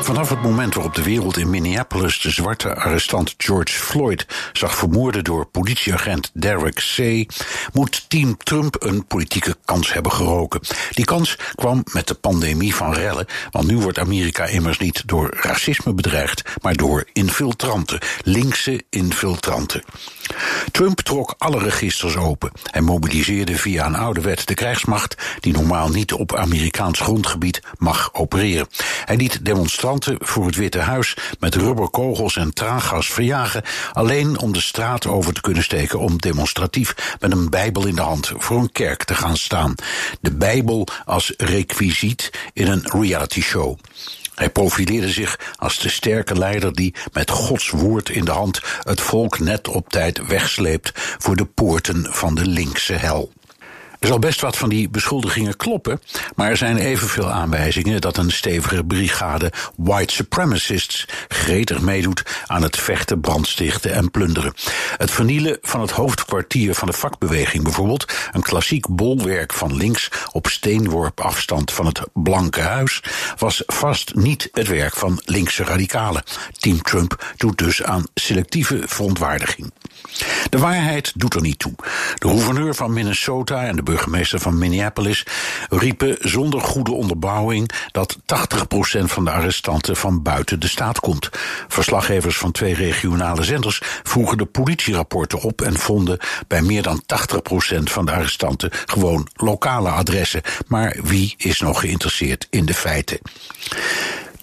Vanaf het moment waarop de wereld in Minneapolis de zwarte arrestant George Floyd zag vermoorden door politieagent Derek C., moet Team Trump een politieke kans hebben geroken. Die kans kwam met de pandemie van rellen, want nu wordt Amerika immers niet door racisme bedreigd, maar door infiltranten, linkse infiltranten. Trump trok alle registers open. Hij mobiliseerde via een oude wet de krijgsmacht, die normaal niet op Amerikaans grondgebied mag opereren. Hij liet demonstranten voor het Witte Huis met rubberkogels en traangas verjagen, alleen om de straat over te kunnen steken om demonstratief met een Bijbel in de hand voor een kerk te gaan staan. De Bijbel als requisiet in een reality show. Hij profileerde zich als de sterke leider die met Gods woord in de hand het volk net op tijd wegsleept voor de poorten van de linkse hel. Er zal best wat van die beschuldigingen kloppen, maar er zijn evenveel aanwijzingen dat een stevige brigade white supremacists gretig meedoet aan het vechten, brandstichten en plunderen. Het vernielen van het hoofdkwartier van de vakbeweging bijvoorbeeld, een klassiek bolwerk van links op steenworp afstand van het Blanke Huis, was vast niet het werk van linkse radicalen. Team Trump doet dus aan selectieve verontwaardiging. De waarheid doet er niet toe. De gouverneur van Minnesota en de burgemeester van Minneapolis riepen zonder goede onderbouwing dat 80% van de arrestanten van buiten de staat komt. Verslaggevers van twee regionale zenders vroegen de politierapporten op en vonden bij meer dan 80% van de arrestanten gewoon lokale adressen. Maar wie is nog geïnteresseerd in de feiten?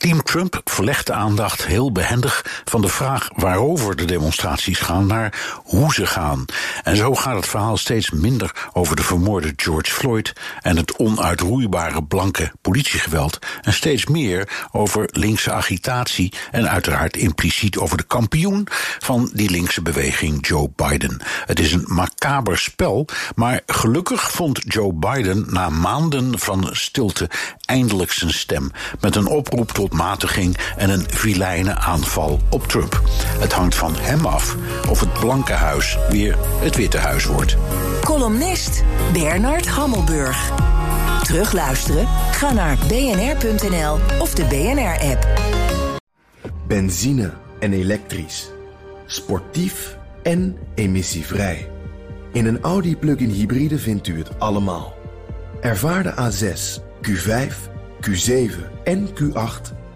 Team Trump verlegt de aandacht heel behendig van de vraag waarover de demonstraties gaan naar hoe ze gaan. En zo gaat het verhaal steeds minder over de vermoorde George Floyd en het onuitroeibare blanke politiegeweld en steeds meer over linkse agitatie en uiteraard impliciet over de kampioen van die linkse beweging Joe Biden. Het is een macaber spel, maar gelukkig vond Joe Biden na maanden van stilte eindelijk zijn stem met een oproep tot matiging en een vilijne aanval op Trump. Het hangt van hem af of het Blanke Huis weer het Witte Huis wordt. Columnist Bernard Hammelburg. Terugluisteren? Ga naar bnr.nl of de BNR-app. Benzine en elektrisch. Sportief en emissievrij. In een Audi plug-in hybride vindt u het allemaal. Ervaar de A6, Q5, Q7 en Q8